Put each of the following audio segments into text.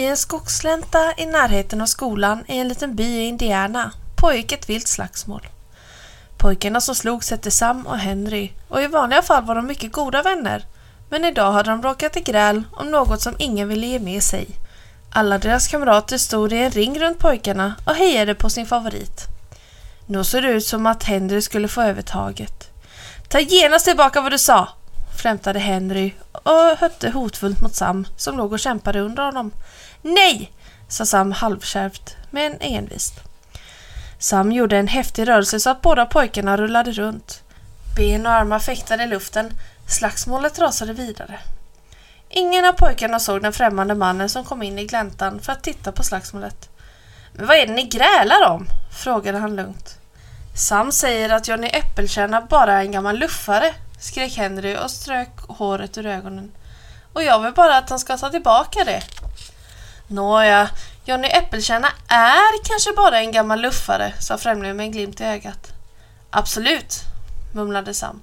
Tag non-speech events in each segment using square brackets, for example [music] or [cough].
I en skogslänta i närheten av skolan i en liten by i Indiana pågick ett vilt slagsmål. Pojkarna som slogs hette Sam och Henry och i vanliga fall var de mycket goda vänner. Men idag hade de råkat i gräl om något som ingen ville ge med sig. Alla deras kamrater stod i en ring runt pojkarna och hejade på sin favorit. Nu såg det ut som att Henry skulle få övertaget. Ta genast tillbaka vad du sa! flämtade Henry och hötte hotfullt mot Sam som låg och kämpade under honom. Nej! sa Sam halvkärvt men envist. Sam gjorde en häftig rörelse så att båda pojkarna rullade runt. Ben och armar fäktade i luften. Slagsmålet rasade vidare. Ingen av pojkarna såg den främmande mannen som kom in i gläntan för att titta på slagsmålet. Men vad är det ni grälar om? frågade han lugnt. Sam säger att Johnny Äppelkärna bara är en gammal luffare, skrek Henry och strök håret ur ögonen. Och jag vill bara att han ska ta tillbaka det. Nåja, Johnny Äppelkärna är kanske bara en gammal luffare, sa främlingen med en glimt i ögat. Absolut, mumlade Sam.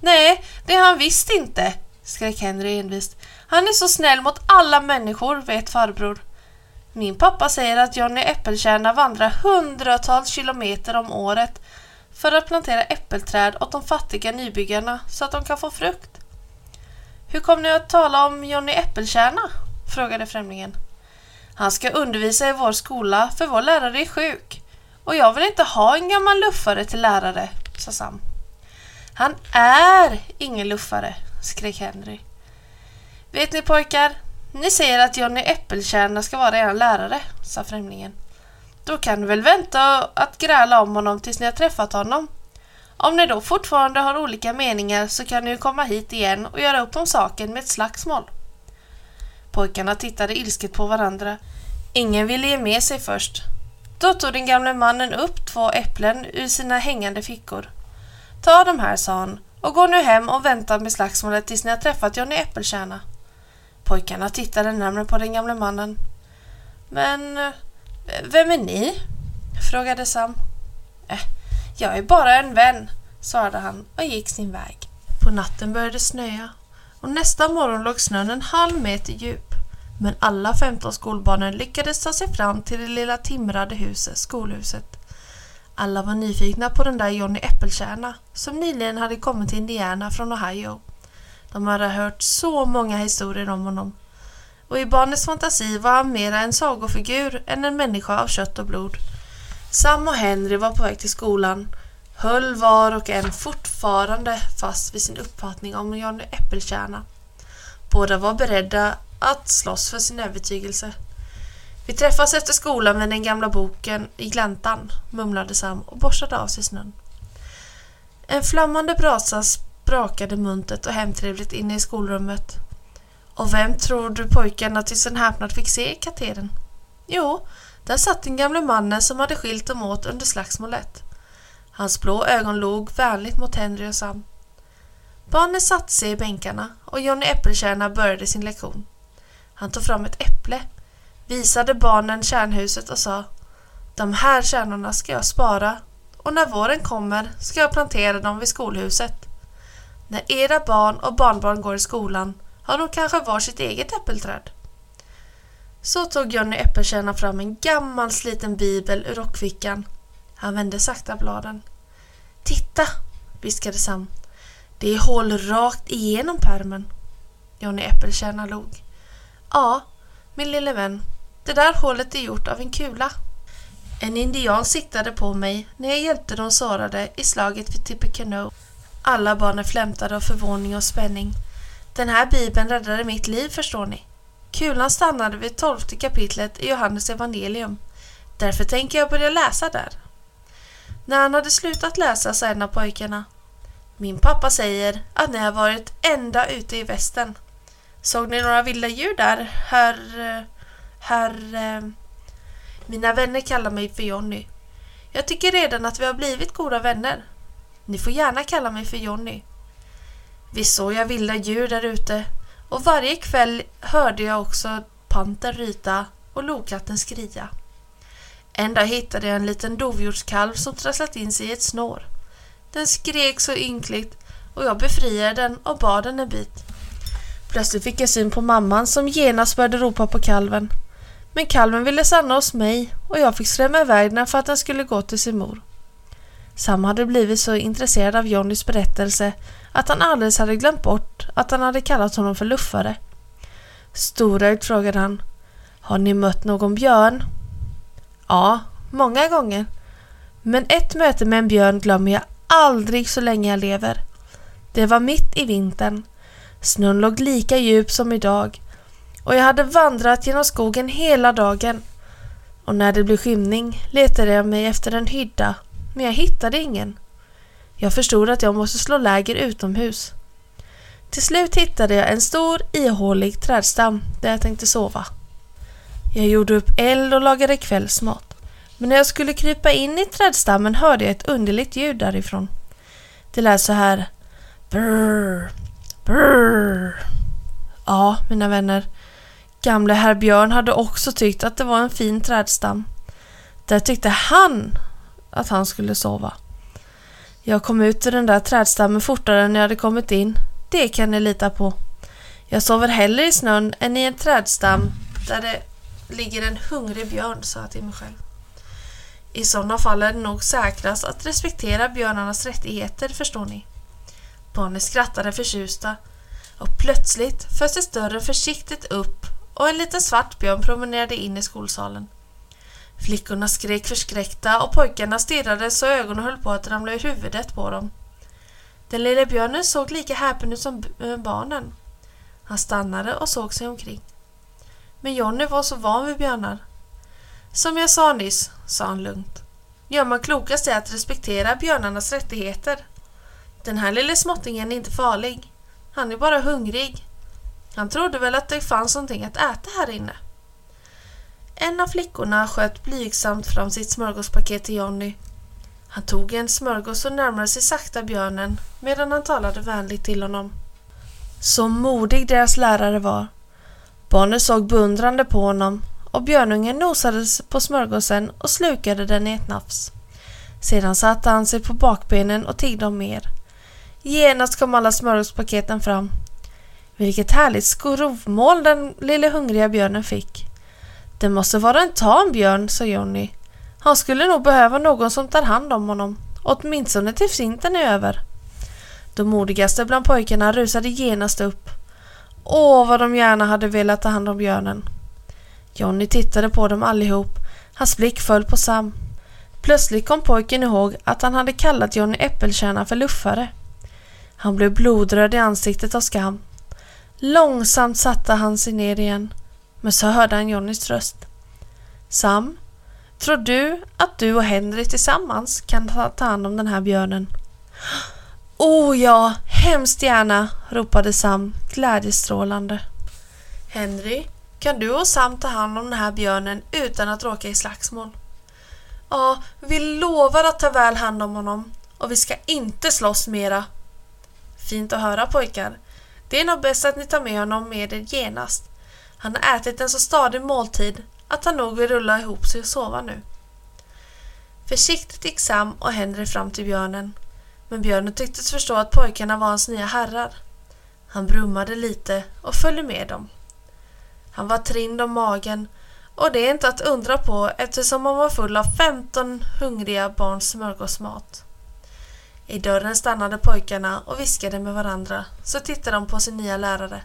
Nej, det är han visst inte, skrek Henry envist. Han är så snäll mot alla människor, vet farbror. Min pappa säger att Johnny Äppelkärna vandrar hundratals kilometer om året för att plantera äppelträd åt de fattiga nybyggarna så att de kan få frukt. Hur kom ni att tala om Johnny Äppelkärna? frågade främlingen. Han ska undervisa i vår skola för vår lärare är sjuk. Och jag vill inte ha en gammal luffare till lärare, sa Sam. Han är ingen luffare, skrek Henry. Vet ni pojkar, ni säger att Johnny Äppelkärna ska vara er lärare, sa främlingen. Då kan ni väl vänta att gräla om honom tills ni har träffat honom. Om ni då fortfarande har olika meningar så kan ni ju komma hit igen och göra upp om saken med ett slagsmål. Pojkarna tittade ilsket på varandra. Ingen ville ge med sig först. Då tog den gamle mannen upp två äpplen ur sina hängande fickor. Ta de här, sa han, och gå nu hem och vänta med slagsmålet tills ni har träffat Johnny Äppelkärna. Pojkarna tittade närmare på den gamle mannen. Men eh, vem är ni? frågade Sam. Äh, jag är bara en vän, svarade han och gick sin väg. På natten började snöa och nästa morgon låg snön en halv meter djup. Men alla 15 skolbarnen lyckades ta sig fram till det lilla timrade huset, skolhuset. Alla var nyfikna på den där Johnny Äppelkärna som nyligen hade kommit till Indiana från Ohio. De hade hört så många historier om honom. Och i barnets fantasi var han mera en sagofigur än en människa av kött och blod. Sam och Henry var på väg till skolan höll var och en fortfarande fast vid sin uppfattning om Johnny Äppelkärna. Båda var beredda att slåss för sin övertygelse. Vi träffas efter skolan med den gamla boken i gläntan, mumlade Sam och borstade av sig snön. En flammande brasa sprakade muntet och hemtrevligt inne i skolrummet. Och vem tror du pojkarna till sin häpnad fick se i katedern? Jo, där satt den gamle mannen som hade skilt dem åt under slagsmålet. Hans blå ögon log vänligt mot Henry och Sam. Barnen satte sig i bänkarna och Johnny Äppelkärna började sin lektion. Han tog fram ett äpple, visade barnen kärnhuset och sa De här kärnorna ska jag spara och när våren kommer ska jag plantera dem vid skolhuset. När era barn och barnbarn går i skolan har de kanske var sitt eget äppelträd. Så tog Johnny Äppelkärna fram en gammal sliten bibel ur rockfickan han vände sakta bladen. Titta, viskade Sam. Det är hål rakt igenom pärmen. Johnny Äppelkärna log. Ja, min lille vän. Det där hålet är gjort av en kula. En indian siktade på mig när jag hjälpte de sårade i slaget vid Tippecanoe. Alla barnen flämtade av förvåning och spänning. Den här bibeln räddade mitt liv, förstår ni. Kulan stannade vid tolfte kapitlet i Johannes evangelium. Därför tänker jag börja läsa där. När han hade slutat läsa sa en av pojkarna Min pappa säger att ni har varit ända ute i västen. Såg ni några vilda djur där, herr... herr... Eh, mina vänner kallar mig för Jonny. Jag tycker redan att vi har blivit goda vänner. Ni får gärna kalla mig för Jonny. Visst såg jag vilda djur där ute och varje kväll hörde jag också panter ryta och lokatten skria. En dag hittade jag en liten dovhjortskalv som trasslat in sig i ett snår. Den skrek så ynkligt och jag befriade den och bad den en bit. Plötsligt fick jag syn på mamman som genast började ropa på kalven. Men kalven ville stanna hos mig och jag fick skrämma iväg den för att den skulle gå till sin mor. Sam hade blivit så intresserad av Johnnys berättelse att han alldeles hade glömt bort att han hade kallat honom för luffare. Storögd frågade han. Har ni mött någon björn? Ja, många gånger. Men ett möte med en björn glömmer jag aldrig så länge jag lever. Det var mitt i vintern. Snön låg lika djup som idag och jag hade vandrat genom skogen hela dagen. Och när det blev skymning letade jag mig efter en hydda, men jag hittade ingen. Jag förstod att jag måste slå läger utomhus. Till slut hittade jag en stor ihålig trädstam där jag tänkte sova. Jag gjorde upp eld och lagade kvällsmat. Men när jag skulle krypa in i trädstammen hörde jag ett underligt ljud därifrån. Det lät så här. Brrr, brrr. Ja, mina vänner. Gamle herr Björn hade också tyckt att det var en fin trädstam. Där tyckte han att han skulle sova. Jag kom ut ur den där trädstammen fortare än jag hade kommit in. Det kan ni lita på. Jag sover hellre i snön än i en trädstam där det ligger en hungrig björn, sa jag till mig själv. I sådana fall är det nog säkrast att respektera björnarnas rättigheter, förstår ni. Barnen skrattade förtjusta och plötsligt föstes dörren försiktigt upp och en liten svart björn promenerade in i skolsalen. Flickorna skrek förskräckta och pojkarna stirrade så ögonen höll på att ramla ur huvudet på dem. Den lille björnen såg lika häpen ut som barnen. Han stannade och såg sig omkring. Men Jonny var så van vid björnar. Som jag sa nyss, sa han lugnt, gör man klokast i att respektera björnarnas rättigheter. Den här lille småttingen är inte farlig. Han är bara hungrig. Han trodde väl att det fanns någonting att äta här inne. En av flickorna sköt blygsamt fram sitt smörgåspaket till Jonny. Han tog en smörgås och närmade sig sakta björnen medan han talade vänligt till honom. Så modig deras lärare var. Barnen såg beundrande på honom och björnungen nosade på smörgåsen och slukade den i ett nafs. Sedan satte han sig på bakbenen och tiggde om mer. Genast kom alla smörgåspaketen fram. Vilket härligt skrovmål den lille hungriga björnen fick. Det måste vara en tam björn, sa Jonny. Han skulle nog behöva någon som tar hand om honom, åtminstone tills vintern är över. De modigaste bland pojkarna rusade genast upp. Åh, vad de gärna hade velat ta hand om björnen. Jonny tittade på dem allihop. Hans blick föll på Sam. Plötsligt kom pojken ihåg att han hade kallat Jonny Äppelkärna för luffare. Han blev blodröd i ansiktet av skam. Långsamt satte han sig ner igen. Men så hörde han Jonnys röst. Sam, tror du att du och Henry tillsammans kan ta hand om den här björnen? [gasps] Oh ja, hemskt gärna, ropade Sam glädjestrålande. Henry, kan du och Sam ta hand om den här björnen utan att råka i slagsmål? Ja, vi lovar att ta väl hand om honom och vi ska inte slåss mera. Fint att höra pojkar. Det är nog bäst att ni tar med honom med er genast. Han har ätit en så stadig måltid att han nog vill rulla ihop sig och sova nu. Försiktigt gick Sam och Henry fram till björnen. Men björnen tycktes förstå att pojkarna var hans nya herrar. Han brummade lite och följde med dem. Han var trind om magen och det är inte att undra på eftersom han var full av 15 hungriga barns smörgåsmat. I dörren stannade pojkarna och viskade med varandra så tittade de på sin nya lärare.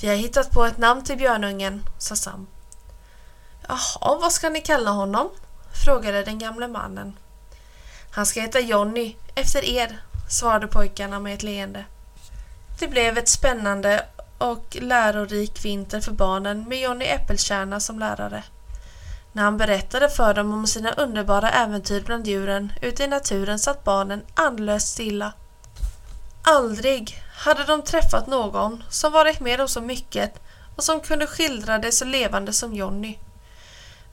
Vi har hittat på ett namn till björnungen, sa Sam. Jaha, vad ska ni kalla honom? frågade den gamle mannen. Han ska heta Jonny, efter er, svarade pojkarna med ett leende. Det blev ett spännande och lärorik vinter för barnen med Johnny Äppelkärna som lärare. När han berättade för dem om sina underbara äventyr bland djuren ute i naturen satt barnen andlöst stilla. Aldrig hade de träffat någon som varit med om så mycket och som kunde skildra det så levande som Jonny.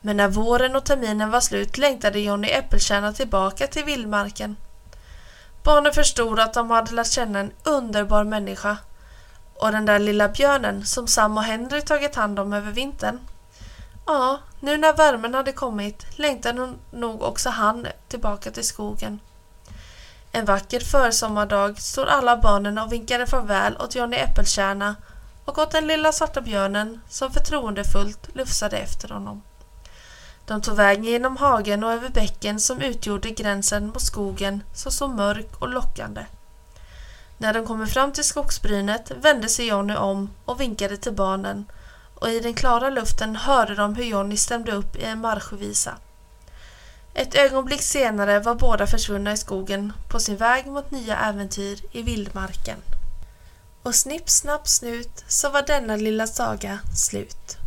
Men när våren och terminen var slut längtade Johnny Äppelkärna tillbaka till vildmarken. Barnen förstod att de hade lärt känna en underbar människa och den där lilla björnen som Sam och Henry tagit hand om över vintern. Ja, nu när värmen hade kommit längtade nog också han tillbaka till skogen. En vacker försommardag stod alla barnen och vinkade farväl åt Johnny Äppelkärna och åt den lilla svarta björnen som förtroendefullt lufsade efter honom. De tog vägen genom hagen och över bäcken som utgjorde gränsen mot skogen som såg mörk och lockande. När de kom fram till skogsbrynet vände sig Jonny om och vinkade till barnen och i den klara luften hörde de hur Jonny stämde upp i en marschvisa. Ett ögonblick senare var båda försvunna i skogen på sin väg mot nya äventyr i vildmarken. Och snipp, snapp, snut så var denna lilla saga slut.